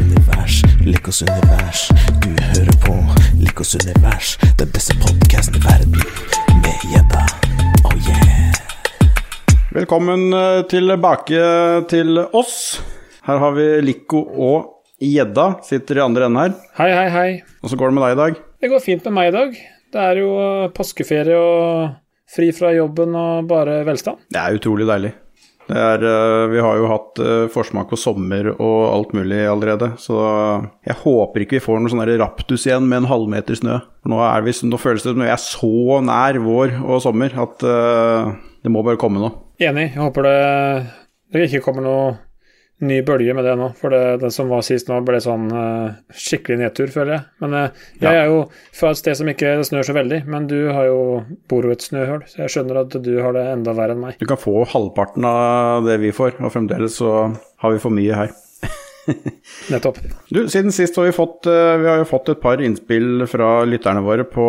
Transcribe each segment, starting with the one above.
univers, Likos univers. Du hører på Likos univers, den beste podkasten i verden. Med gjedda, oh yeah. Velkommen eh, tilbake til oss. Her har vi Lico og Gjedda sitter i andre enden her. Hei, hei, hei. Åssen går det med deg i dag? Det går fint med meg i dag. Det er jo påskeferie og fri fra jobben og bare velstand. Det er utrolig deilig. Er, eh, vi har jo hatt eh, forsmak på sommer og alt mulig allerede, så jeg håper ikke vi får noe sånn raptus igjen med en halvmeter snø. Nå, vi, nå føles det som vi er så nær vår og sommer at uh, det må bare komme noe. Enig. Jeg håper det, det ikke kommer noe ny bølge med det nå. For det, det som var sist nå, ble sånn uh, skikkelig nedtur, føler jeg. Men uh, jeg Ja. er jo fra et sted som ikke snør så veldig, men du har jo bor jo et snøhull, så jeg skjønner at du har det enda verre enn meg. Du kan få halvparten av det vi får, og fremdeles så har vi for mye her. Nettopp. Du, siden sist har vi fått eh, Vi har jo fått et par innspill fra lytterne våre på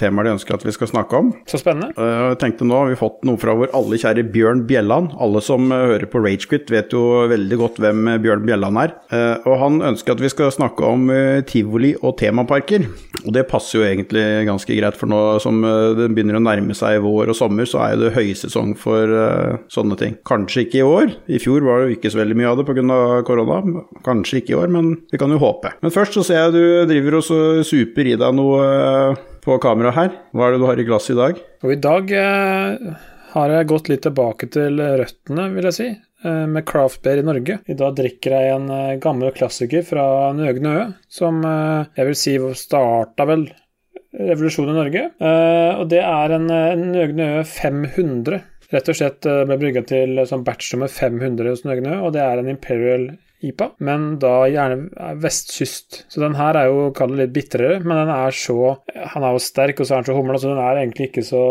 temaer de ønsker at vi skal snakke om. Så spennende. Eh, Jeg tenkte nå har vi fått noe fra vår alle kjære Bjørn Bjelland. Alle som eh, hører på Ragequit vet jo veldig godt hvem eh, Bjørn Bjelland er. Eh, Og han ønsker at vi skal snakke om eh, tivoli og temaparker. Og det passer jo egentlig ganske greit, for nå som eh, det begynner å nærme seg vår og sommer, så er det høysesong for eh, sånne ting. Kanskje ikke i år. I fjor var det jo ikke så veldig mye av det pga. korona. Kanskje ikke i år, men vi kan jo håpe. Men først så ser jeg du driver og super i deg noe eh, på kamera her. Hva er det du har i glasset i dag? Og i dag eh, har jeg gått litt tilbake til røttene, vil jeg si, eh, med craft beer i Norge. I dag drikker jeg en eh, gammel klassiker fra Nøgne Ø, som jeg vil si starta vel revolusjonen i Norge. Og det er en, Nøgne Ø 500. Rett og slett ble brygga til som batch nummer 500 hos Nøgne Ø, og det er en Imperial IPA, men da gjerne er vestkyst. Så den her er jo kall det litt bitrere, men den er så Han er jo sterk, og så er den så humla, så den er egentlig ikke så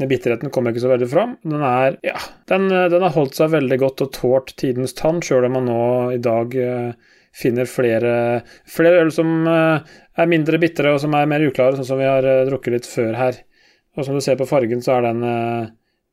Den bitterheten kommer ikke så veldig fram. Den er Ja, den, den har holdt seg veldig godt og tålt tidens tann, sjøl om man nå i dag eh, finner flere, flere øl som eh, er mindre bitre og som er mer uklare, sånn som vi har eh, drukket litt før her. Og som du ser på fargen, så er den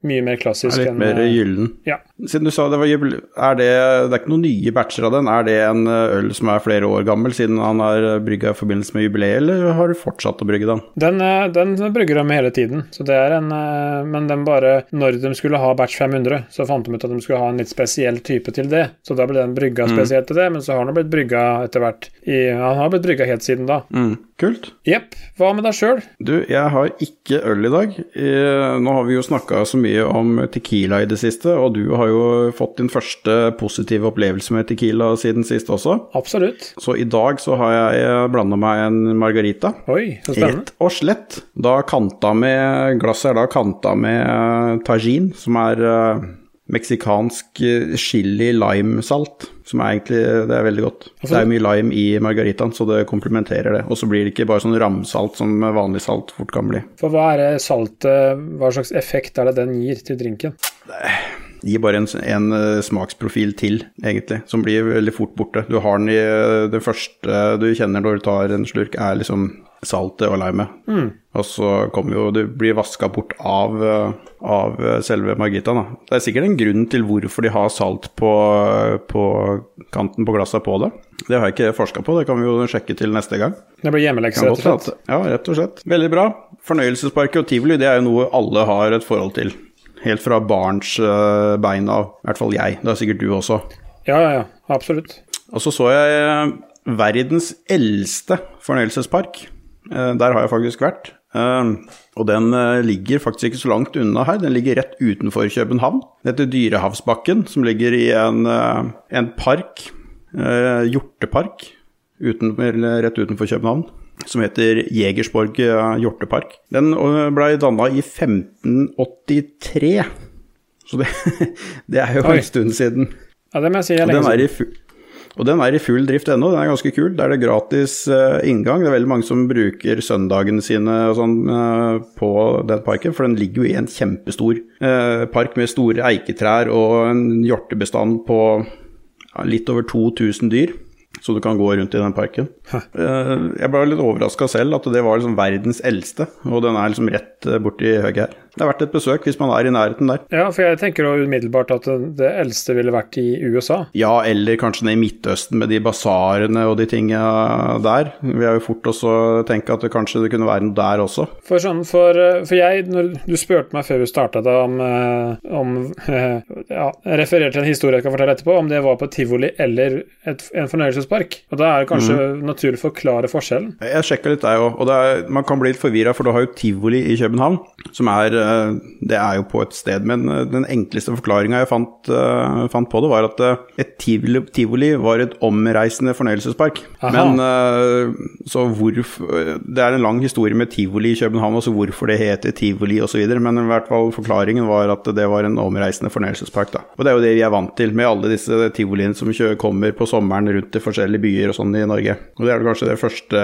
mye mer klassisk enn... litt mer eh, gyllen. Ja. Siden du sa det var jubel... Er det, det er ikke noen nye batcher av den? Er det en eh, øl som er flere år gammel, siden han har brygga i forbindelse med jubileet, eller har du fortsatt å brygge den? Den, eh, den brygger de hele tiden, så det er en eh, Men den bare Når de skulle ha batch 500, så fant de ut at de skulle ha en litt spesiell type til det. Så da ble den brygga spesielt til det, men så har den blitt brygga etter hvert i Han har blitt brygga helt siden da. Mm, kult. Jepp. Hva med deg sjøl? Du, jeg har ikke øl i dag. Eh, Nå har vi jo snakka så mye om Tequila i det siste, og du har jo fått din første positive opplevelse med Tequila siden sist også. Absolutt. Så i dag så har jeg blanda meg en margarita. Oi, så spennende. Rett og slett. Da kanta med Glasset er da kanta med tajin, som er eh, meksikansk eh, chili lime-salt. Som er egentlig Det er veldig godt. Altså, Det er mye lime i margaritaen, så det komplementerer det. Og så blir det ikke bare sånn ramsalt som vanlig salt fort kan bli. For hva er saltet Hva slags effekt er det den gir til drinken? Det Gir bare en, en eh, smaksprofil til, egentlig, som blir veldig fort borte. Du har den i eh, Det første du kjenner når du tar en slurk, er liksom saltet og limet. Og så kommer jo Det blir vaska bort av, av selve margitaen. Da. Det er sikkert en grunn til hvorfor de har salt på, på kanten på glasset på det. Det har jeg ikke forska på, det kan vi jo sjekke til neste gang. Det blir hjemmelekse, rett og slett. Ja, rett og slett. Veldig bra. Fornøyelsesparker og tivoli det er jo noe alle har et forhold til. Helt fra barns eh, bein av. I hvert fall jeg. Det er sikkert du også. Ja, ja, ja. Absolutt. Og så så jeg eh, verdens eldste fornøyelsespark. Eh, Der har jeg faktisk vært. Eh, Og den eh, ligger faktisk ikke så langt unna her. Den ligger rett utenfor København. Den heter Dyrehavsbakken, som ligger i en, en park, hjortepark, uten, eller rett utenfor København, som heter Jegersborg hjortepark. Den blei ble danna i 1583, så det, det er jo Oi. en stund siden. Ja, det må jeg si er lenge den er, i og den er i full drift ennå, den er ganske kul. Der er det gratis uh, inngang. Det er veldig mange som bruker søndagene sine og sånn uh, på den parken, for den ligger jo i en kjempestor uh, park med store eiketrær og en hjortebestand på litt over 2000 dyr. Så du kan gå rundt i den parken. Jeg ble litt overraska selv at det var liksom verdens eldste, og den er liksom rett borti høyre her. Det er verdt et besøk hvis man er i nærheten der. Ja, for jeg tenker jo umiddelbart at det eldste ville vært i USA. Ja, eller kanskje ned i Midtøsten med de basarene og de tinga der. Vi er jo fort også tenke at det kanskje det kunne være noe der også. For, sånn, for, for jeg, når du spurte meg før vi starta om, om ja, refererte til en historie jeg skal fortelle etterpå, om det var på tivoli eller et, en fornøyelsespark. Og da er det kanskje mm. naturlig å forklare forskjellen. Jeg sjekka litt der òg, og er, man kan bli litt forvirra, for du har jo tivoli i København, som er eh, Det er jo på et sted, men eh, den enkleste forklaringa jeg fant, uh, fant, på det, var at et tivoli, tivoli var et omreisende fornøyelsespark. Aha. Men så hvorfor Det er en lang historie med tivoli i København, også hvorfor det heter tivoli osv., men i hvert fall forklaringen var at det var en omreisende fornøyelsespark, da. Og det er jo det vi er vant til med alle disse tivoliene som kommer på sommeren rundt i forskjellige byer og sånn i Norge. Og det er kanskje det første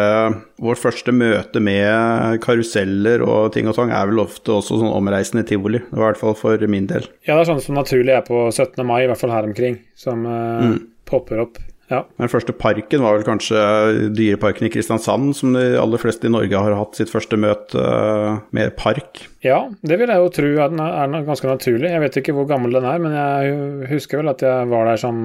Vårt første møte med karuseller og ting og tang er vel ofte også sånn omreisende tivoli. I hvert fall for min del. Ja, det er sånn som naturlig er på 17. mai, i hvert fall her omkring, som uh, mm. popper opp. Ja. Den første parken var vel kanskje Dyreparken i Kristiansand, som de aller fleste i Norge har hatt sitt første møte eh, med park. Ja, det vil jeg jo tro er, er ganske naturlig. Jeg vet ikke hvor gammel den er, men jeg husker vel at jeg var der som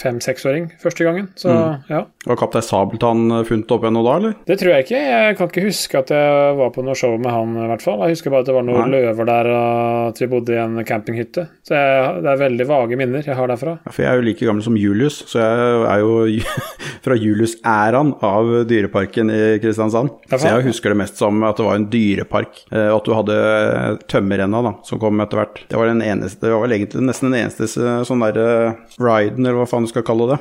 fem-seksåring første gangen. Så mm. ja. Var Kaptein Sabeltann funnet opp ennå da, eller? Det tror jeg ikke. Jeg kan ikke huske at jeg var på noe show med han, i hvert fall. Jeg husker bare at det var noen Nei. løver der, og at vi bodde i en campinghytte. Så jeg, det er veldig vage minner jeg har derfra. Ja, for jeg er jo like gammel som Julius, så jeg er jo fra Julius-æraen av Dyreparken i Kristiansand. Så jeg husker det mest som at det var en dyrepark, og at du hadde tømmerrenna da, som kom etter hvert. Det var den eneste, det var vel egentlig nesten den eneste sånn der riden, eller hva faen du skal kalle det,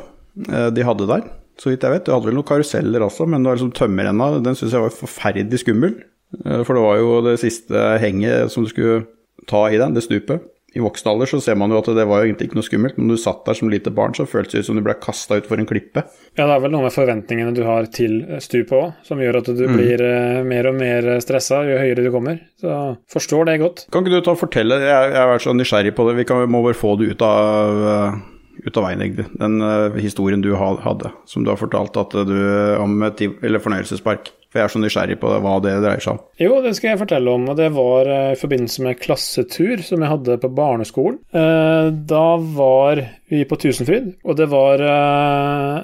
eh, de hadde der. Så vidt jeg vet. Du hadde vel noen karuseller også, men det var liksom tømmerrenna, den syns jeg var forferdelig skummel. Eh, for det var jo det siste henget som du skulle ta i den, det stupet i voksen alder så ser man jo at det var jo egentlig ikke noe skummelt, men når du satt der som lite barn, så føltes det ut som du ble kasta utfor en klippe. Ja, det er vel noe med forventningene du har til stupet òg, som gjør at du mm. blir uh, mer og mer stressa jo høyere du kommer. Så forstår det godt. Kan ikke du ta og fortelle, jeg, jeg har vært så nysgjerrig på det, vi kan, må bare få det ut av uh, ut av veien, egentlig. Den uh, historien du hadde, som du har fortalt at du, om et fornøyelsespark. For jeg er så nysgjerrig på hva det dreier seg om. Jo, det skal jeg fortelle om. Og det var uh, i forbindelse med klassetur som jeg hadde på barneskolen. Uh, da var vi på Tusenfryd, og det var,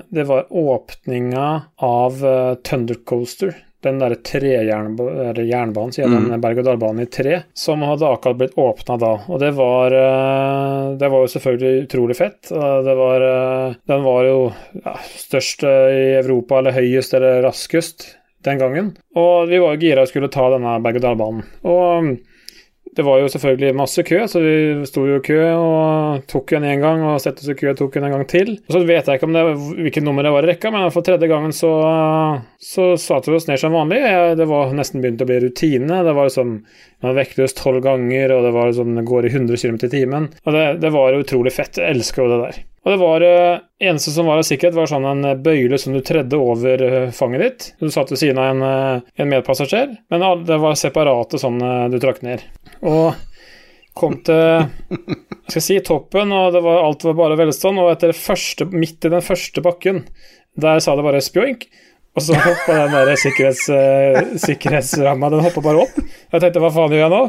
det var åpninga av Thunder Coaster den derre trejernbanen, sier mm. den berg-og-dal-banen i tre, som hadde akkurat blitt åpna da. Og det var eh, Det var jo selvfølgelig utrolig fett. Det var eh, Den var jo ja, størst i Europa, eller høyest eller raskest den gangen. Og vi var jo gira og skulle ta denne berg-og-dal-banen. Og det var jo selvfølgelig masse kø, så vi sto jo i kø og tok den én gang og satte oss i kø og tok den en gang til. Og så vet jeg ikke om det, hvilket nummer det var i rekka, men for tredje gangen så, så satte vi oss ned som vanlig. Det var nesten begynt å bli rutine. Det var liksom man var vektløs tolv ganger, og det var liksom, det går i 100 km i timen. Og det, det var utrolig fett. Jeg elsker jo det der. Og det var uh, eneste som var av sikkerhet, var sånn en bøyle som du tredde over uh, fanget ditt. Du satt ved siden av en, uh, en medpassasjer, men det var separate sånn du trakk ned. Og kom til skal si, toppen, og var, alt var bare velstand. Og etter første, midt i den første bakken, der sa det bare spjoink. Og så hoppa den der sikkerhets, sikkerhetsramma den hoppa bare opp. Jeg tenkte hva faen gjør jeg nå?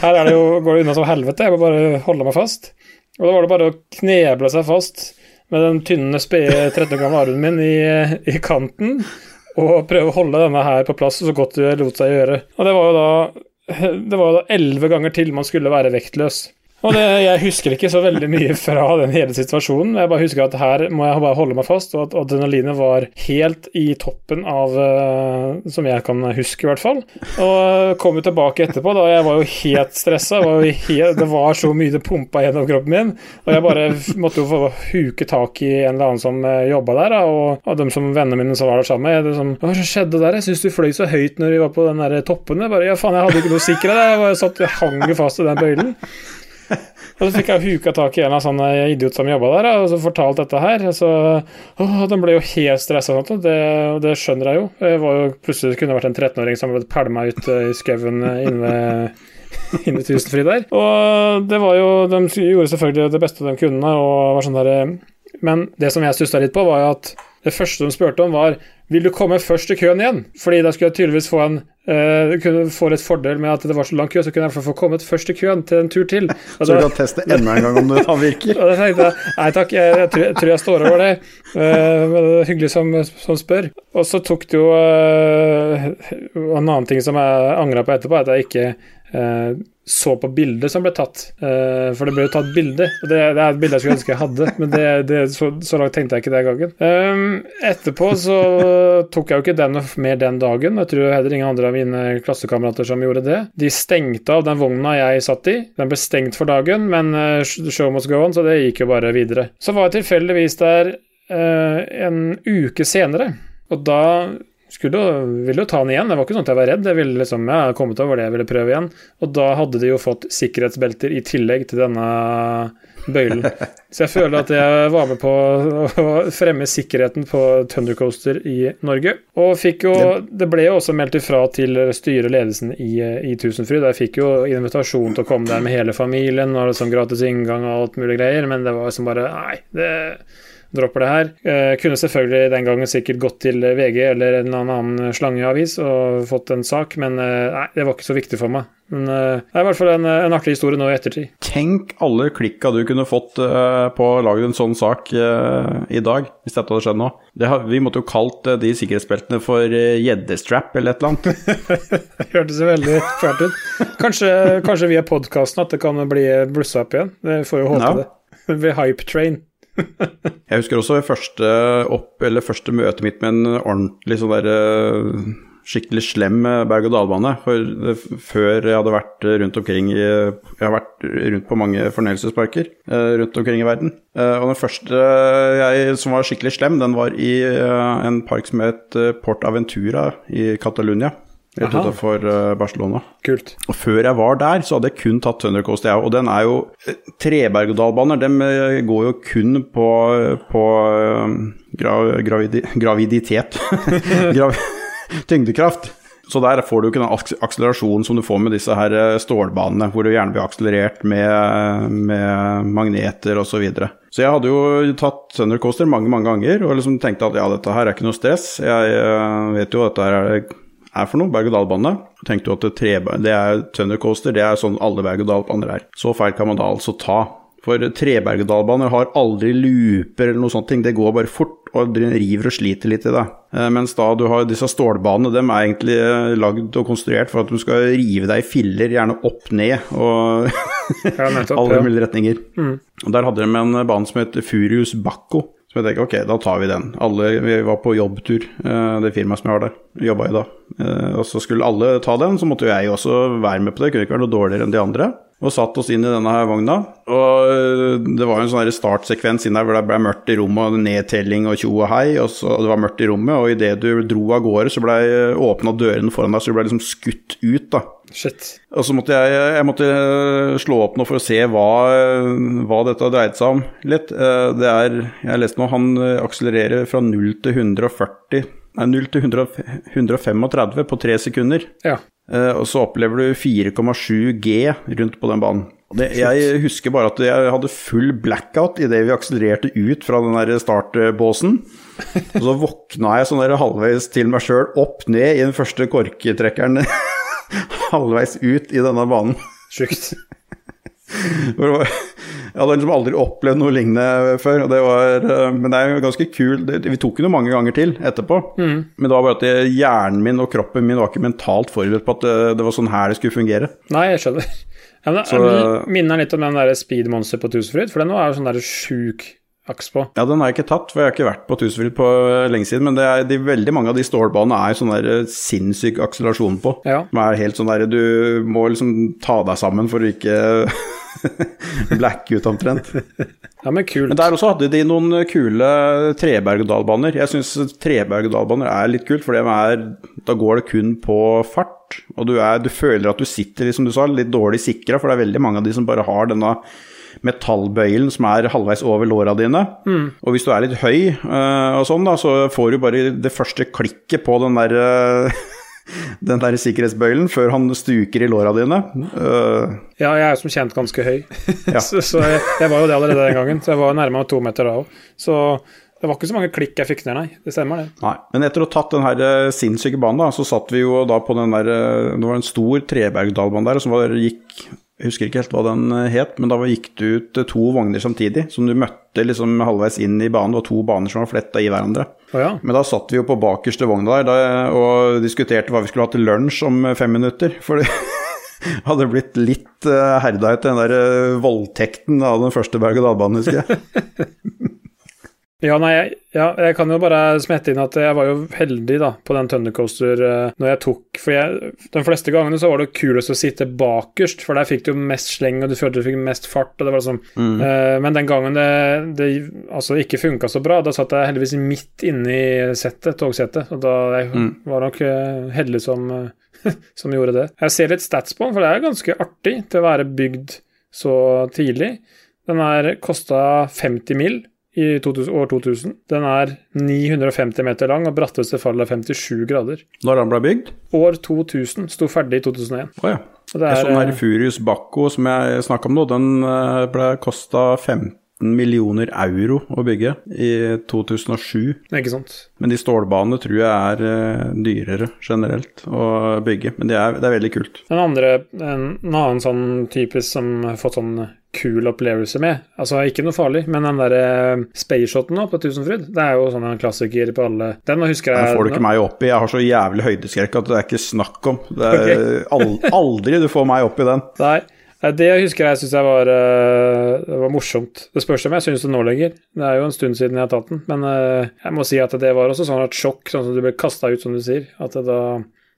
Her det jo, går det unna som helvete, jeg må bare holde meg fast. Og da var det bare å kneble seg fast med den tynne, spede 13 år gamle armen min i, i, kanten og prøve å holde denne her på plass så godt det lot seg gjøre. Og det var jo da det var da elleve ganger til man skulle være vektløs. Og det, Jeg husker ikke så veldig mye fra den hele situasjonen. Jeg bare husker at her må jeg bare holde meg fast, og at adrenalinet var helt i toppen av uh, Som jeg kan huske, i hvert fall. Og kom jo tilbake etterpå, da jeg var jo helt stressa. det var så mye det pumpa gjennom kroppen min. Og jeg bare måtte jo få huke tak i en eller annen som eh, jobba der, og av dem som vennene mine som var der sammen med. Det Hva skjedde der? Jeg syns du fløy så høyt når vi var på den der toppen. Jeg bare, ja faen, jeg hadde ikke noe sikkerhet. Jeg bare satt, hang fast i den bøylen. Og så fikk jeg huka tak i en av sånne idiot som jobba der, og så fortalte dette her. Så, å, den ble jo helt stressa, og det, det, skjønner jeg jo. Jeg var jo plutselig kunne vært en 13-åring som ble pælma ut i skauen inne ved inne i Tusenfryd der. Og det var jo De gjorde selvfølgelig det beste de kunne, og var sånn der Men det som jeg stussa litt på, var jo at det første de spurte om, var vil du komme først i køen igjen? Fordi da skulle jeg tydeligvis få en uh, kunne få litt fordel med at det var så lang kø, så kunne jeg i hvert fall få kommet først i køen til en tur til. Og så du kan teste enda en gang om det virker? og da tenkte jeg nei takk, jeg, jeg, tror, jeg, tror, jeg står over det. Uh, det er hyggelig som, som, spør. Og så tok det jo uh, En annen ting som jeg angra på etterpå, at jeg ikke så på bildet som ble tatt. Uh, for det ble jo tatt bilde. Det, det, er et bilde jeg skulle ønske jeg hadde, men det, det, så, så, langt tenkte jeg ikke den gangen. Um, etterpå så tok jeg jo ikke den mer den dagen. Jeg tror heller ingen andre av mine klassekamerater som gjorde det. De stengte av den vogna jeg satt i. Den ble stengt for dagen, men uh, show must go on, så det gikk jo bare videre. Så var jeg tilfeldigvis der uh, en uke senere, og da skulle, ville jo ta den igjen. Det var ikke sånn at jeg var redd. Jeg ville liksom, jeg hadde kommet over det jeg ville prøve igjen. Og da hadde de jo fått sikkerhetsbelter i tillegg til denne bøylen. Så jeg føler at jeg var med på å fremme sikkerheten på Thundercoaster i Norge. Og fikk jo Det ble jo også meldt ifra til styret og ledelsen i, i Tusenfryd. Jeg fikk jo invitasjon til å komme der med hele familien og liksom gratis inngang og alt mulig greier, men det var liksom bare Nei, det dropper det her. Eh, kunne selvfølgelig den gangen sikkert gått til VG eller en annen slangeavis og fått en sak, men eh, nei, det var ikke så viktig for meg. Men eh, det er i hvert fall en, en, artig historie nå i ettertid. Tenk alle klikka du kunne fått uh, på å lage en sånn sak uh, i dag, hvis dette hadde skjedd nå. Har, vi måtte jo kalt uh, de sikkerhetsbeltene for gjeddestrap eller et eller annet. Hørtes veldig fælt ut. Kanskje, kanskje via podkasten at det kan bli blussa opp igjen. Vi får jo håpe ja. det. Ved Hype Train. jeg husker også første, opp, første møtet mitt med en ordentlig sånn der eh, skikkelig slem eh, berg-og-dal-bane. Før jeg hadde vært rundt omkring i Jeg har vært rundt på mange fornøyelsesparker eh, rundt omkring i verden. Og den første jeg, som var skikkelig slem, den var i en park som het Port Aventura i Catalonia rett utafor uh, Barcelona. Kult. Og før jeg var der, så hadde jeg kun tatt Thundercoast, jeg òg. Og den er jo eh, Treberg-og-dal-baner, de eh, går jo kun på, på gra, gravidi, graviditet. Grav, tyngdekraft. Så der får du ikke den akselerasjonen som du får med disse her stålbanene, hvor du gjerne blir akselerert med, med magneter osv. Så, videre. så jeg hadde jo tatt Thundercoaster mange mange ganger og liksom tenkte at ja, dette her er ikke noe stress. Jeg vet jo at dette her er er for noe, berg-og-dal-bane. Tenkte du at det, tre, det er Thundercoaster, det er sånn alle berg-og-dal-baner er. Så feil kan man da altså ta. For treberg-og-dal-baner har aldri looper eller noe sånt, det går bare fort og river og sliter litt i det. Eh, mens da du har disse stålbanene, de er egentlig eh, lagd og konstruert for at du skal rive deg i filler, gjerne opp ned og ja, alle mulige retninger. Mm. Der hadde de en bane som het Furius Bacco. Så jeg tenker ok, da tar vi den. Alle, vi var på jobbtur, eh, det firmaet som jeg har der, jobba i da. Og så skulle alle ta den, så måtte jo jeg også være med på det. Kunne ikke være noe dårligere enn de andre og satt oss inn i denne her vogna. Og øh, det var jo en sånn startsekvens inn der hvor det ble mørkt i rommet, og nedtelling og tjo og hei, og så det var mørkt i rommet, og idet du dro av gårde, så ble åpna dørene foran deg, så du ble liksom skutt ut, da. Shit. Og så måtte jeg, jeg måtte slå opp nå for å se hva, hva dette dreide seg om litt. Det er Jeg leste nå, han akselererer fra 0 til 140 Nei, 0 til 135 på tre sekunder. Ja. Uh, og så opplever du 4,7 G rundt på den banen. Det, jeg husker bare at jeg hadde full blackout idet vi akselererte ut fra den der startbåsen. Og så våkna jeg sånn der halvveis til meg sjøl, opp ned i den første korketrekkeren. halvveis ut i denne banen. Sjukt. Jeg hadde liksom aldri opplevd noe lignende før. Det var, eh, men det er jo ganske kul. Vi tok den jo mange ganger til etterpå. Mm. Men det var bare at hjernen min og kroppen min var ikke mentalt forberedt på at det, det var sånn her det skulle fungere. Nei, jeg skjønner. Ja, men, Så, jeg minner litt om den der Speed Monster på Tusenfryd, for den var jo sånn der sjuk aks på. Ja, den har jeg ikke tatt, for jeg har ikke vært på Tusenfryd på eh, lenge siden. Men det er, de, veldig mange av de stålbanene er sånn der eh, sinnssyk akselerasjon på. Ja. Som er helt sånn der Du må liksom ta deg sammen for å ikke blacke ut omtrent. Ja, Men kult. Men der også hadde de noen kule treberg-og-dal-baner. Jeg syns treberg-og-dal-baner er litt kult, for er, da går det kun på fart. Og du, er, du føler at du sitter, som du sa, litt dårlig sikra, for det er veldig mange av de som bare har denne metallbøylen som er halvveis over låra dine. Mm. Og hvis du er litt høy uh, og sånn, da, så får du bare det første klikket på den der uh, den der sikkerhetsbøylen før han stuker i låra dine. Uh, ja, jeg er som kjent ganske høy, ja. så, så jeg, jeg, var jo det allerede den gangen. Så jeg var nærmere to meter da òg. Så Det var ikke så mange klikk jeg fikk ned, nei. Det stemmer, det. Nei. Men etter å ha tatt den her sinnssyke banen, da, så satt vi jo da på den der Det var en stor trebergdalbane der, som var, gikk Jeg husker ikke helt hva den eh, het, men da gikk det ut eh, to vogner samtidig, som du møtte liksom halvveis inn i banen. Det var to baner som var fletta i hverandre. Oh, ja. Men da satt vi jo på bakerste vogna der da, og diskuterte hva vi skulle ha til lunsj om eh, fem minutter. For det hadde blitt litt herda etter den der voldtekten av den første berg-og-dal-banen, husker jeg. Ja, nei, jeg, ja, jeg kan jo bare smette inn at jeg var jo heldig da, på den Thundercoaster uh, når jeg tok For jeg, de fleste gangene så var det kulest å sitte bakerst, for der fikk du mest sleng, og du følte du fikk mest fart. og det var sånn. Eh, men den gangen det, det altså ikke funka så bra, da satt jeg heldigvis midt inne i settet, togsettet. Og da jeg var nok uh, heldig som, eh, som gjorde det. Jeg ser litt stats på den, for det er ganske artig til å være bygd så tidlig. Den her kosta 50 mill. I 2000, år 2000. Den er 950 meter lang, og bratteste fall er 57 grader. Når den ble bygd? År 2000 sto ferdig i 2001. Å ja. Det Jeg så den her er, Furius Bacco som jeg snakka om nå, den eh, ble kosta 15 millioner euro å bygge i 2007. eh, ikke sant? Men de stålbanene tror jeg er eh, dyrere generelt å bygge. Men det er, det er veldig kult. Den andre, en, en annen sånn typisk som har fått sånn kul opplevelse med, altså ikke noe farlig, men den derre Spaceshoten nå på Tusenfryd, det er jo sånn en klassiker på alle Den husker jeg Den får du ikke meg opp i. Jeg har så jævlig høydeskrekk at det er ikke snakk om. Det er okay. aldri du får meg opp i den. Nei, Det det husker jeg syns jeg var, eh, det var morsomt. Det spørs om jeg syns det nå lenger. Det er jo en stund siden jeg har tatt den. Men eh, jeg må si at det var også sånn et sjokk, sånn som du ble kasta ut, som du sier. At det da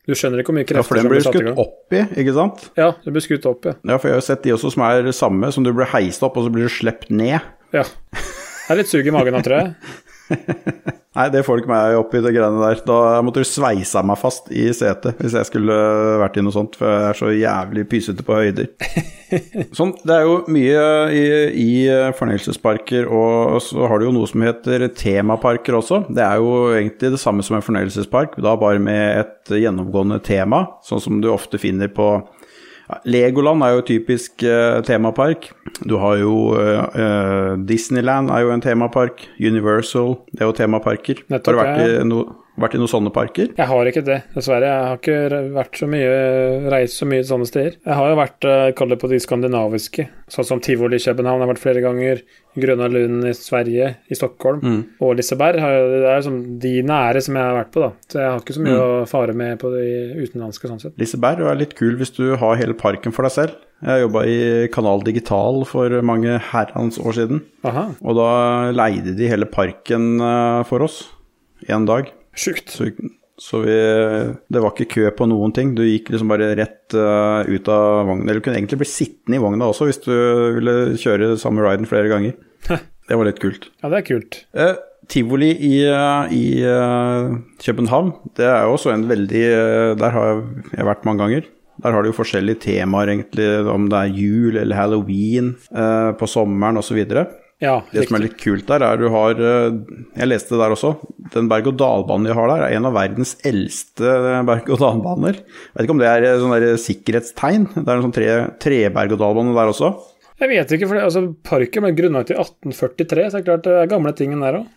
Du skjønner ikke hvor mye Ja, for krefter den blir i skutt opp i, ikke sant? Ja, den blir skutt opp, ja. Ja, for jeg har jo sett de også som er samme, som du blir heist opp, og så blir du sluppet ned. ja. Det er litt sug i magen tror jeg. Nei, det får du ikke meg opp i det greiene der. Da måtte du sveisa meg fast i setet hvis jeg skulle vært i noe sånt, for jeg er så jævlig pysete på høyder. Sånn, det er jo mye i, i fornøyelsesparker, og så har du jo noe som heter temaparker også. Det er jo egentlig det samme som en fornøyelsespark, da bare med et gjennomgående tema, sånn som du ofte finner på ja, Legoland er jo typisk uh, temapark. Du har jo uh, Disneyland er jo en temapark. Universal, det er jo temaparker. Nettopp, har du vært i, no, vært i noen sånne parker? Jeg har ikke det, dessverre. Jeg har ikke vært så mye, reist så mye sånne steder. Jeg har jo vært, eh, kall det på de skandinaviske, sånn som Tivoli i København, jeg har vært flere ganger. Grøna Lund i Sverige, i Stockholm, Mm. og Liseberg. Det er liksom de nære som jeg har vært på, da. Så jeg har ikke så mye Mm. å fare med på de utenlandske, sånn sett. Liseberg er litt kul hvis du har hele parken for deg selv. Jeg jobba i Kanal Digital for mange herrens år siden, Aha, og da leide de hele parken eh, for oss en dag. Sjukt. Så, så vi, det var ikke kø på noen ting. Du gikk liksom bare rett uh, ut av vogna. Eller du kunne egentlig bli sittende i vogna også hvis du ville kjøre samme riden flere ganger. Det var litt kult. Ja, det er kult. Eh, tivoli i, eh, i uh, København, det er jo også en veldig Der har jeg vært mange ganger. Der har de jo forskjellige temaer, egentlig, om det er jul eller halloween eh, på sommeren osv. Ja, Det som er litt kult der, er du har eh, Jeg leste det der også. Den berg-og-dal-banen de har der, er en av verdens eldste berg-og-dal-baner. Vet ikke om det er eh, sånn sikkerhetstegn. Det er en sånn tre, tre-berg-og-dal-bane der også. Jeg vet ikke, for det, altså, parken ble grunnlagt i 1843, så det er klart det er gamle tingen der òg.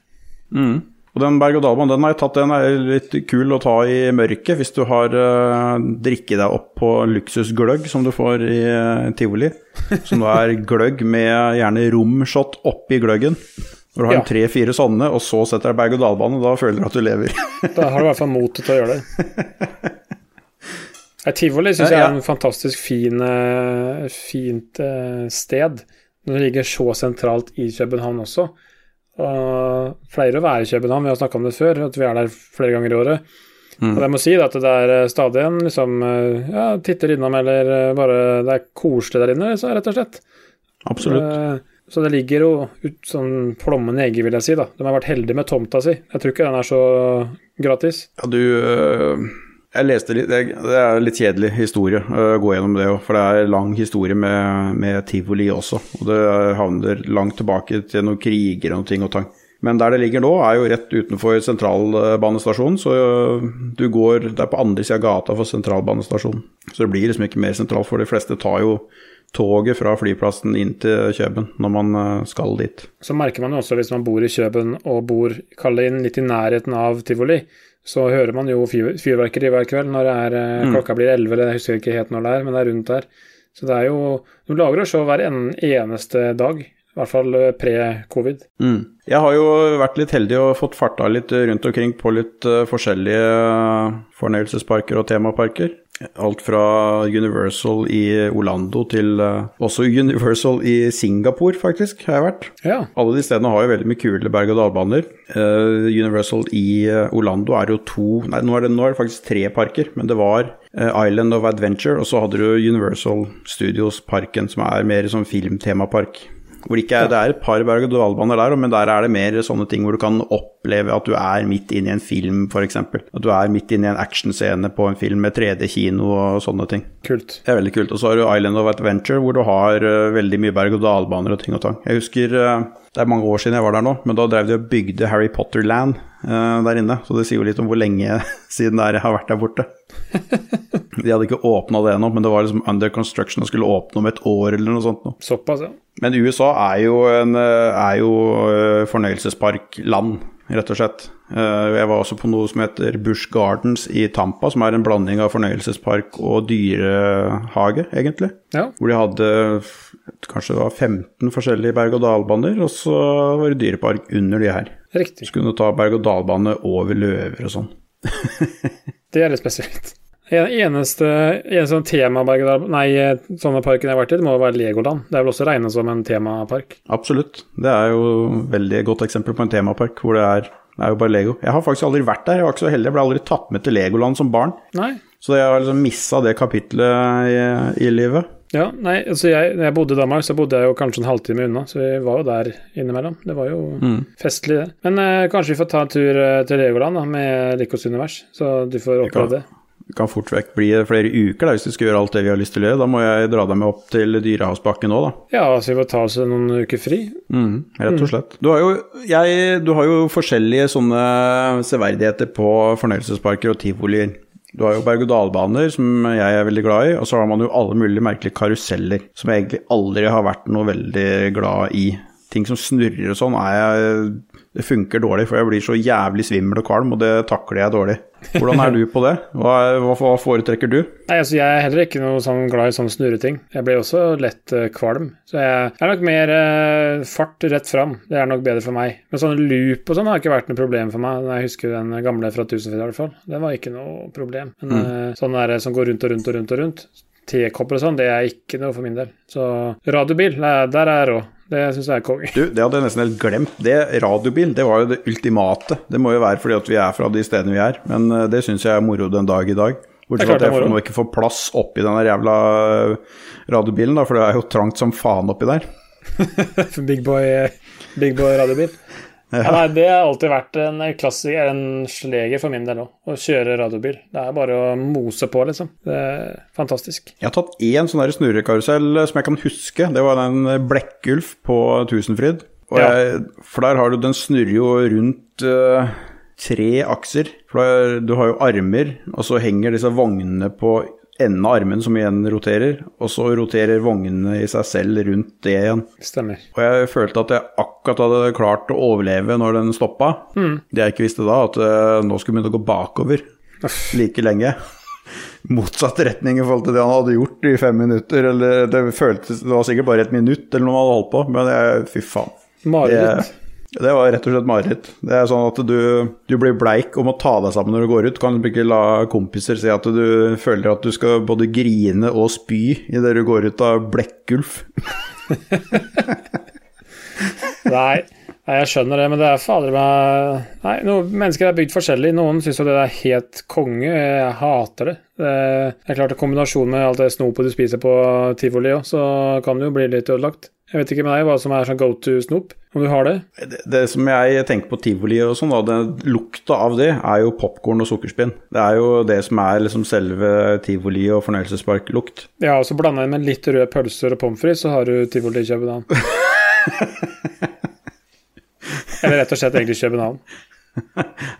Og den berg-og-dal-banen den har jeg tatt, den er litt kul å ta i mørket hvis du har uh, drikket deg opp på luksusgløgg som du får i uh, tivoli. Som da er gløgg med gjerne romshot oppi gløggen. Når du har Ja. tre-fire sånne, og så setter deg berg-og-dal-bane, da føler du at du lever. Da har du i hvert fall motet til å gjøre det. Ja, Tivoli syns Ja, jeg er en fantastisk fin, eh, fint uh, sted. Når det ligger så sentralt i København også. Og pleier å være i København, vi har snakka om det før, at vi er der flere ganger i året. Mm. Og jeg må si at det er eh, stadig en liksom eh, Ja, titter innom, eller eh, bare Det er koselig der inne, så rett og slett. Absolutt. Så det ligger jo ut sånn plommen i egget, vil jeg si. da. De har vært heldige med tomta si. Jeg tror ikke den er så gratis. Ja, du Jeg leste litt Det er litt kjedelig historie å gå gjennom det òg, for det er lang historie med, med tivoli også. Og det havner langt tilbake til noen kriger og noen ting og tang. Men der det ligger nå, er jo rett utenfor sentralbanestasjonen, så øh, du går Det er på andre sida av gata for sentralbanestasjonen. Så det blir liksom ikke mer sentralt, for de fleste tar jo toget fra flyplassen inn til Kjøben når man eh, skal dit. Så merker man jo også hvis man bor i Kjøben og bor kall det inn litt i nærheten av tivoli, så hører man jo fyr fyrverkeri hver kveld når det er, eh, Mm. klokka blir 11, eller jeg husker ikke helt når det er, men det er rundt der. Så det er jo Du lager jo show hver en eneste dag, i hvert fall eh, pre-covid. Mm. Jeg har jo vært litt heldig og fått farta litt rundt omkring på litt eh, forskjellige fornøyelsesparker og temaparker. Alt fra Universal i Orlando til uh, også Universal i Singapore, faktisk, har jeg vært. Ja. Alle de stedene har jo veldig mye kule berg-og-dal-baner. Uh, Universal i uh, Orlando er jo to Nei, nå er, det, nå er det faktisk tre parker, men det var Island of Adventure, og så hadde du Universal Studios-parken, som er mer som filmtemapark. Hvor det, ikke er, det er et par berg-og-dal-baner der, men der er det mer sånne ting hvor du kan oppleve at du er midt inne i en film, f.eks. At du er midt inne i en actionscene på en film med 3D-kino og sånne ting. Kult. Det er veldig kult. Og så har du Island of Adventure, hvor du har uh, veldig mye berg-og-dal-baner og ting og tang. Jeg husker eh, Det er mange år siden jeg var der nå, men da drev de og bygde Harry Potter-land eh, der inne. Så det sier jo litt om hvor lenge siden det er jeg har vært der borte. De hadde ikke åpna det ennå, men det var liksom under construction og skulle åpne om et år eller noe sånt. nå. Såpass, ja. Men USA er jo, en, eh, er jo eh, fornøyelsesparkland, rett og slett. Eh, Jeg var også på noe som heter Bush Gardens i Tampa, som er en blanding av fornøyelsespark og dyrehage, egentlig. Ja, Hvor de hadde kanskje det var 15 forskjellige berg-og-dal-baner, og så var det dyrepark under de her. riktig. Så kunne du ta berg-og-dal-bane over løver og sånn. Det er litt spesielt. En eneste, eneste sånn temaberg Nei, sånne parken jeg har vært i, det må jo være Legoland. Det er vel også regnet som en temapark. Absolutt. Det er jo et veldig godt eksempel på en temapark hvor det er, det er jo bare Lego. Jeg har faktisk aldri vært der, jeg var ikke så heldig. Jeg ble aldri tatt med til Legoland som barn. Nei. Så jeg har liksom missa det kapitlet i, i livet. Ja, nei, altså jeg, når jeg bodde i Danmark, så bodde jeg jo kanskje en halvtime unna, så vi var jo der innimellom. Det var jo festlig, det. Men eh, kanskje vi får ta en tur eh, til Legoland da, med Likos univers, så du får oppleve det. Det kan fort vekk bli flere uker da, hvis du skal gjøre alt det vi har lyst til å gjøre. Da må jeg dra deg med opp til Dyrehavsbakken òg, da. Ja, så vi får ta oss noen uker fri. Mm, rett og slett. Du har, jo, jeg, du har jo forskjellige sånne severdigheter på fornøyelsesparker og tivolier. Du har jo berg-og-dal-baner, som jeg er veldig glad i, og så har man jo alle mulige merkelige karuseller, som jeg egentlig aldri har vært noe veldig glad i. Ting som snurrer og sånn, er jeg Det funker dårlig, for jeg blir så jævlig svimmel og kvalm, og det takler jeg dårlig. Hvordan er du på det? Hva, hva, foretrekker du? Nei, altså Jeg er heller ikke noe sånn glad i sånne snurreting. Jeg blir også lett uh, kvalm. Så jeg er nok mer uh, fart rett fram. Det er nok bedre for meg. Men sånn loop og sånn har ikke vært noe problem for meg. Jeg husker den gamle fra Tusenfryd i hvert fall. Det var ikke noe problem. Men eh, sånn der som går rundt og rundt og rundt og rundt, tekopper og sånn, det er ikke noe for min del. Så radiobil, der er jeg rå. Det syns jeg er konge. Du, det hadde jeg nesten helt glemt. Det Radiobil, det var jo det ultimate. Det må jo være fordi at vi er fra de stedene vi er, men eh, det syns jeg er moro den dag i dag. Bortsett fra at jeg nå ikke får plass oppi den jævla eh, radiobilen, da, for det er jo trangt som faen oppi der. Big boy, big boy radiobil. Ja, nei, det har alltid vært en klassiker, en sleger for min del òg, å kjøre radiobil. Det er bare å mose på, liksom. Det er fantastisk. Jeg har tatt én sånn snurrekarusell eh, som jeg kan huske. Det var den Blekkulf på Tusenfryd. Jeg, for der har du Den snurrer jo rundt uh, tre akser. For der, du har jo armer, og så henger disse vognene på enden av armen som igjen roterer, og så roterer vognene i seg selv rundt det igjen. Stemmer. Og jeg følte at jeg akkurat hadde klart å overleve når den stoppa. Det jeg ikke visste da, at eh, nå skulle begynne å gå bakover like lenge. Motsatt retning i forhold til det han hadde gjort i fem minutter. Eller det føltes Det var sikkert bare et minutt eller noe han hadde holdt på, men jeg, fy faen. Mareritt. Det, var rett og slett mareritt. Det er sånn at du, du blir bleik og må ta deg sammen når du går ut. Du kan ikke la kompiser si at du føler at du skal både grine og spy idet du går ut av Blekkulf. Nei, nei, jeg skjønner det, men det er fader meg Nei, noen mennesker er bygd forskjellig. Noen syns jo det er helt konge. Jeg hater det. Det er klart, i kombinasjon med alt det snopet du spiser på tivoli òg, så kan det jo bli litt ødelagt. Jeg vet ikke med deg hva som er sånn go to-snop, om du har det? Det, det som jeg tenker på tivoli og sånn, da, den lukta av det er jo popkorn og sukkerspinn. Det er jo det som er liksom selve tivoli og fornøyelsesparklukt. Ja, og så blanda inn med litt røde pølser og pommes frites, så har du tivoli i København. Eller rett og slett egentlig København.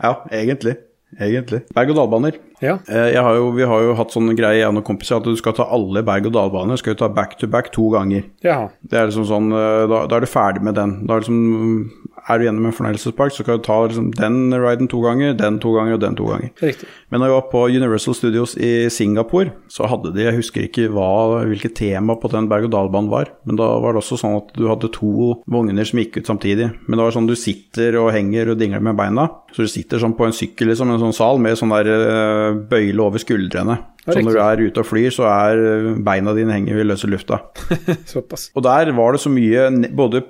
Ja, egentlig. Egentlig. Berg-og-dal-baner. Ja. Eh, har jo, vi har jo hatt sånn greie, jeg og kompiser, at du skal ta alle berg-og-dal-baner skal jo ta back to back to ganger. Ja. Det er liksom sånn, eh, da, da er du ferdig med den. Da er, liksom, er du gjennom en fornøyelsespark, så kan du ta liksom den riden to ganger, den to ganger og den to ganger. Riktig. Men når jeg var på Universal Studios i Singapore, så hadde de Jeg husker ikke hva, hvilket tema på den berg-og-dal-banen var, men da var det også sånn at du hadde to vogner som gikk ut samtidig. Men det var sånn du sitter og henger og dingler med beina, så du sitter sånn på en sykkel, liksom, en sånn sal med sånn der eh, bøyle over skuldrene. Så når du er ute og flyr, så er beina dine henger i løse lufta. Såpass. Og der var det så mye både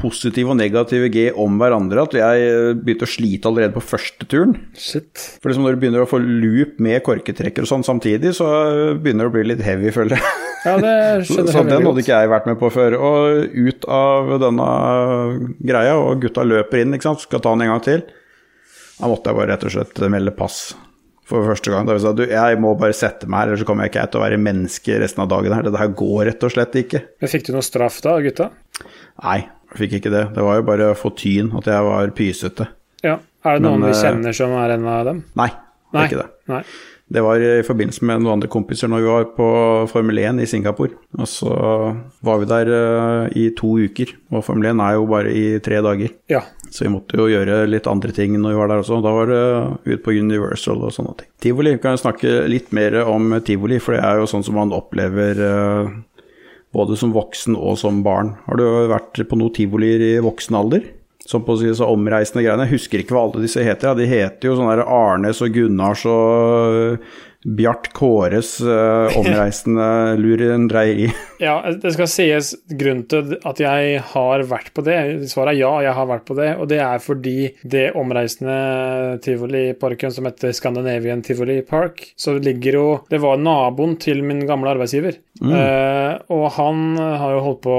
positive og negative G om hverandre at jeg eh, begynte å slite allerede på første turen. Shit. For liksom når du begynner å få loop med korketrekker og sånn samtidig, så begynner det å bli litt heavy, føler jeg. Ja, det skjønner så så den hadde ikke jeg vært med på før. Og ut av denne greia, og gutta løper inn, ikke sant, skal ta den en gang til. Da måtte jeg bare rett og slett melde pass for første gang. Da jeg si, du, jeg må bare sette meg her, ellers så kommer jeg ikke til å være menneske resten av dagen her. Dette her går rett og slett ikke. Men Fikk du noe straff da, gutta? Nei, fikk ikke det. Det var jo bare fortyn at jeg var pysete. Ja. Er det noen Men, vi eh, kjenner som er en av dem? Nei, det er ikke det. Nei. Det var i forbindelse med noen andre kompiser når vi var på Formel 1 i Singapore. Og så var vi der eh, i to uker, og Formel 1 er jo bare i tre dager. Ja. Så vi måtte jo gjøre litt andre ting når vi var der også. Da var det ut på Universal og sånne ting. Tivoli, vi kan snakke litt mer om tivoli, for det er jo sånn som man opplever eh, både som voksen og som barn. Har du vært på noe tivolier i voksen alder? Som på så omreisende greiene. Jeg husker ikke hva alle disse heter. Ja. De heter jo sånn Arnes og Gunnars og Bjart Kåres uh, omreisende lurendreieri. Ja, det skal sies grunnen til at jeg har vært på det. Svaret er ja, jeg har vært på det. Og det er fordi det omreisende tivoliparken som heter Scandinavian Tivoli Park, så ligger jo Det var naboen til min gamle arbeidsgiver. Eh, og han har jo holdt på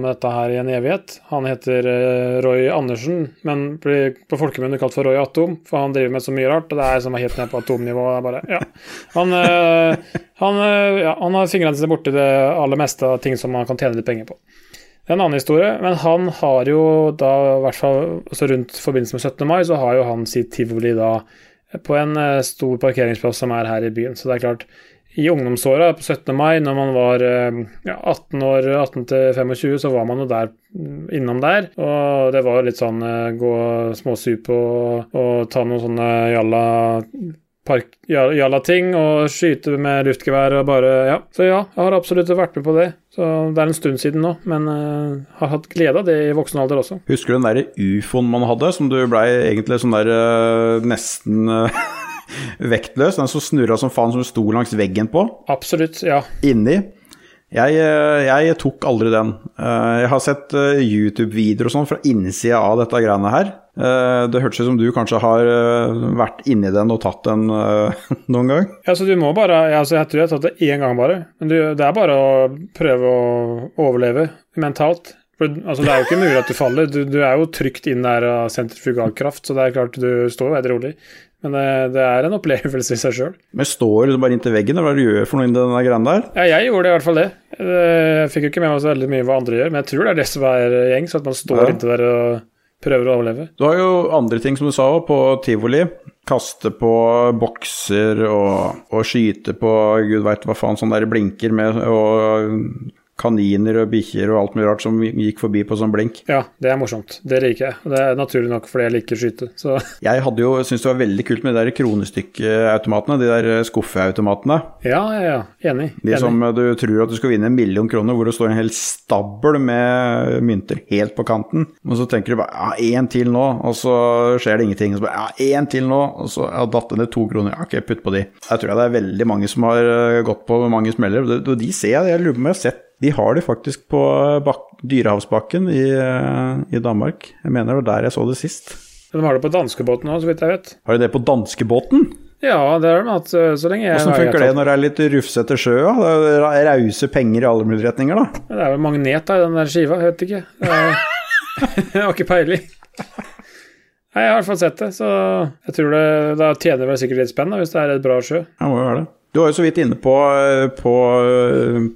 med dette her i en evighet. Han heter uh, Roy Andersen, men blir på folkemunne kalt for Roy Atom, for han driver med så mye rart. Og det er som er helt ned på atomnivå. Bare, ja. Han, eh, han, eh, ja, han har fingrene sine borti det aller meste av ting som man kan tjene litt penger på. Det er en annen historie, men han har jo da, i hvert fall altså rundt forbindelse med 17. mai, så har jo han sitt tivoli da på en eh, stor parkeringsplass som er her i byen. Så det er klart, i ungdomsåra på 17. mai, når man var ja, 18 år, 18 til 25, så var man jo der mm, innom der. Og det var litt sånn gå småsup og, og ta noen sånne jalla park, ja- jalla-ting og skyte med luftgevær og bare Ja. Så ja, jeg har absolutt vært med på det. Så det er en stund siden nå, men uh, har hatt glede av det i voksen alder også. Husker du den derre ufoen man hadde, som du blei egentlig sånn der uh, nesten uh, vektløs? Den som snurra som faen, som du sto langs veggen på, Absolutt, ja. inni. Jeg, jeg tok aldri den. Jeg har sett YouTube-videoer og sånn fra innsida av dette greiene her. Eh, Det hørtes ut som du kanskje har eh, vært inni den og tatt den eh, noen gang. Ja, så du må bare, altså Jeg tror jeg har tatt det én gang bare. Men det er bare å prøve å overleve mentalt. For, altså, det er jo ikke mulig at du faller. Du, du er jo trygt inn der av sentrifugalkraft, så det er klart du står veldig rolig. Men det, det er en opplevelse i seg sjøl. Men står du bare inntil veggen, eller hva gjør du for noe inni den greia der? Ja, jeg gjorde i hvert fall det. Jeg fikk jo ikke med meg så veldig mye hva andre gjør, men jeg tror det er det som er gjengs, at man står Ja. inntil der og prøver å overleve. Du har jo andre ting, som du sa, på tivoli. Kaste på bokser og, og skyte på gud veit hva faen, sånn der blinker med og kaniner og bikkjer og alt mulig rart som gikk forbi på sånn blink. Ja, det er morsomt. Det liker jeg. Og det er naturlig nok fordi jeg liker å skyte. Så Jeg hadde jo, syntes det var veldig kult med de der kronestykkeautomatene, de der skuffeautomatene. ja, ja, ja. Enig. De Enig. som du tror at du skal vinne en million kroner, hvor det står en hel stabel med mynter helt på kanten. Og så tenker du bare ja, én til nå, og så skjer det ingenting. Og så bare ja, én til nå, og så ja, datt det ned to kroner. Ja, ok, putt på de. Jeg tror det er veldig mange som har eh, gått på mange smeller. og De ser jeg, jeg lurer på om jeg har sett De har det faktisk på bak, Dyrehavsbakken i, eh, i Danmark. Jeg mener det var der jeg så det sist. De har det på danskebåten òg, så vidt jeg vet. Har de det på danskebåten? Ja, det har de hatt eh, så lenge jeg Åssen funker det når det er litt rufsete sjø? da? Det er Rause penger i alle mulige retninger, da. Det er vel magnet da, i den der skiva, jeg vet ikke. Jeg har ikke peiling. Nei, jeg har i hvert fall sett det, så jeg tror det Da tjener vel sikkert litt spenn da, hvis det er et bra sjø. Det må jo være det. Du var jo så vidt inne på, på,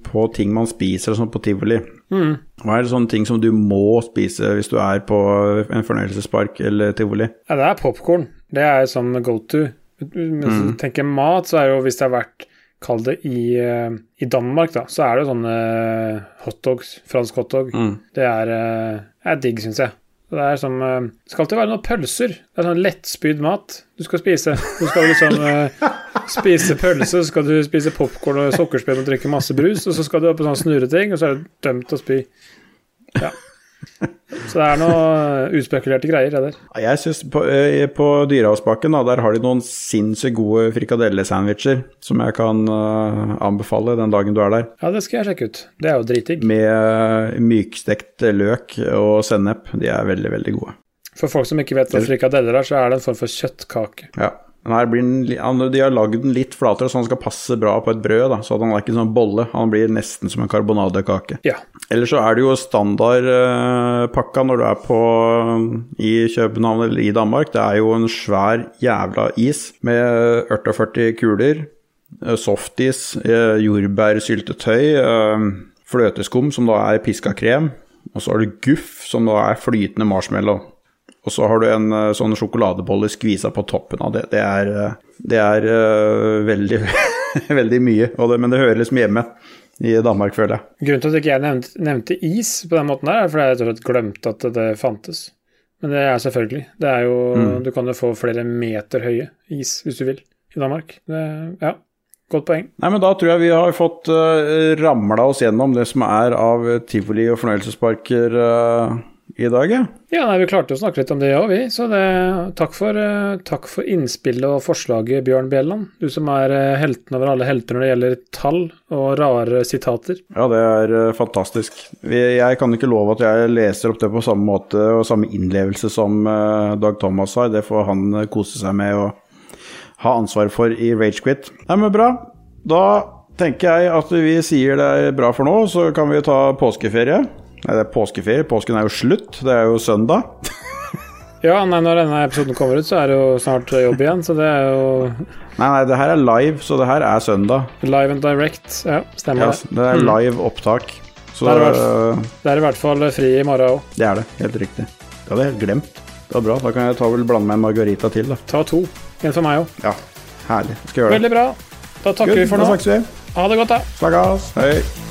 på ting man spiser sånn på tivoli. Mm. Hva er det sånne ting som du må spise hvis du er på en fornøyelsespark eller tivoli? Ja, det er popkorn. Det er sånn go to. Hvis du tenker mat, så er det jo hvis det har vært Kall det i, eh, i Danmark, da, så er det jo sånne hotdogs. Fransk hotdog. Det er, eh, er digg, syns jeg. Det er som eh, Det skal alltid være noen pølser. Det er sånn lettspydd mat du skal spise. Du skal liksom eh, spise pølse, så skal du spise popkorn og sukkerspinn og drikke masse brus, og så skal du opp på sånn snurreting, og så er du dømt til å spy. Ja. Så det er noen utspekulerte greier, det der. Jeg synes på, eh, på Dyrehavsbakken der har de noen sinnssykt gode frikadellesandwicher som jeg kan uh, anbefale den dagen du er der. Ja, det skal jeg sjekke ut. Det er jo dritdigg. Med mykstekt løk og sennep. De er veldig, veldig gode. For folk som ikke vet hva frikadeller er, så er det en form for kjøttkake. Ja. Den han- de har lagd den litt flatere, så han skal passe bra på et brød. da, Så at han er ikke en sånn bolle. Han blir nesten som en karbonadekake. Ja. Ellers så er det jo standardpakka når du er på i København eller i Danmark. Det er jo en svær jævla is med 48 kuler, eh, softis, eh, jordbærsyltetøy, eh, fløteskum som da er piska krem, og så har du guff som da er flytende marshmallow. Og så har du en eh, sånn sjokoladebolle skvisa på toppen av det. Det er, eh, det er eh, veldig, veldig mye, det, men det hører liksom hjemme i Danmark, føler jeg. Grunnen til at ikke jeg nevnte, nevnte is på den måten der, er fordi jeg tror jeg glemte at det fantes. Men det er selvfølgelig. Det er jo, Du kan jo få flere meter høye is hvis du vil i Danmark. Det, ja, godt poeng. Nei, men Da tror jeg vi har fått uh, ramla oss gjennom det som er av tivoli og fornøyelsesparker eh, i dag, ja. Ja, nei, Vi klarte å snakke litt om det òg, vi. Så det, takk, for, eh, takk for innspillet og forslaget, Bjørn Bjelland. Du som er eh, helten over alle helter når det gjelder tall og rare sitater. Ja, det er eh, fantastisk. Jeg kan ikke love at jeg leser opp det på samme måte og samme innlevelse som Dag Thomas har. Det får han kose seg med og ha ansvar for i Ragequit. Nei, men bra. Da tenker jeg at vi sier det er bra for nå, så kan vi ta påskeferie. Nei, det er påskeferie. Påsken er jo slutt. Det er jo søndag. Ja, nei, når denne episoden kommer ut, så er det jo snart jobb igjen. Så det er jo Nei, nei, det her er live, så det her er søndag. live and direct. Ja, stemmer Ja, det. det er live opptak. Så Det er det øh, Det er i hvert fall fri i morgen òg. det er det. Helt riktig. Det hadde jeg helt glemt. Det var bra. Da kan jeg ta vel blande med en margarita til, da. Ta to. En for meg òg. Ja, herlig. Skal gjøre det. Veldig bra. Da takker Good, vi for da snakkes vi. Ha det godt, da. Snakkes. Hei.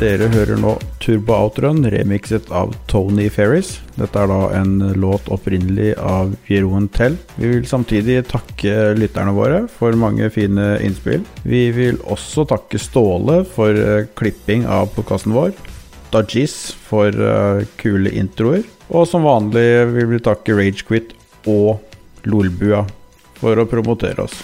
Dere hører nå Turbo Outrun, remixet av Tony Ferris. Dette er da en låt opprinnelig av Jeroen Tell. Vi vil samtidig takke lytterne våre for mange fine innspill. Vi vil også takke Ståle for eh, klipping av podkasten vår. Dajis for eh, kule introer. Og som vanlig vil vi takke Ragequit og Lolbua for å promotere oss.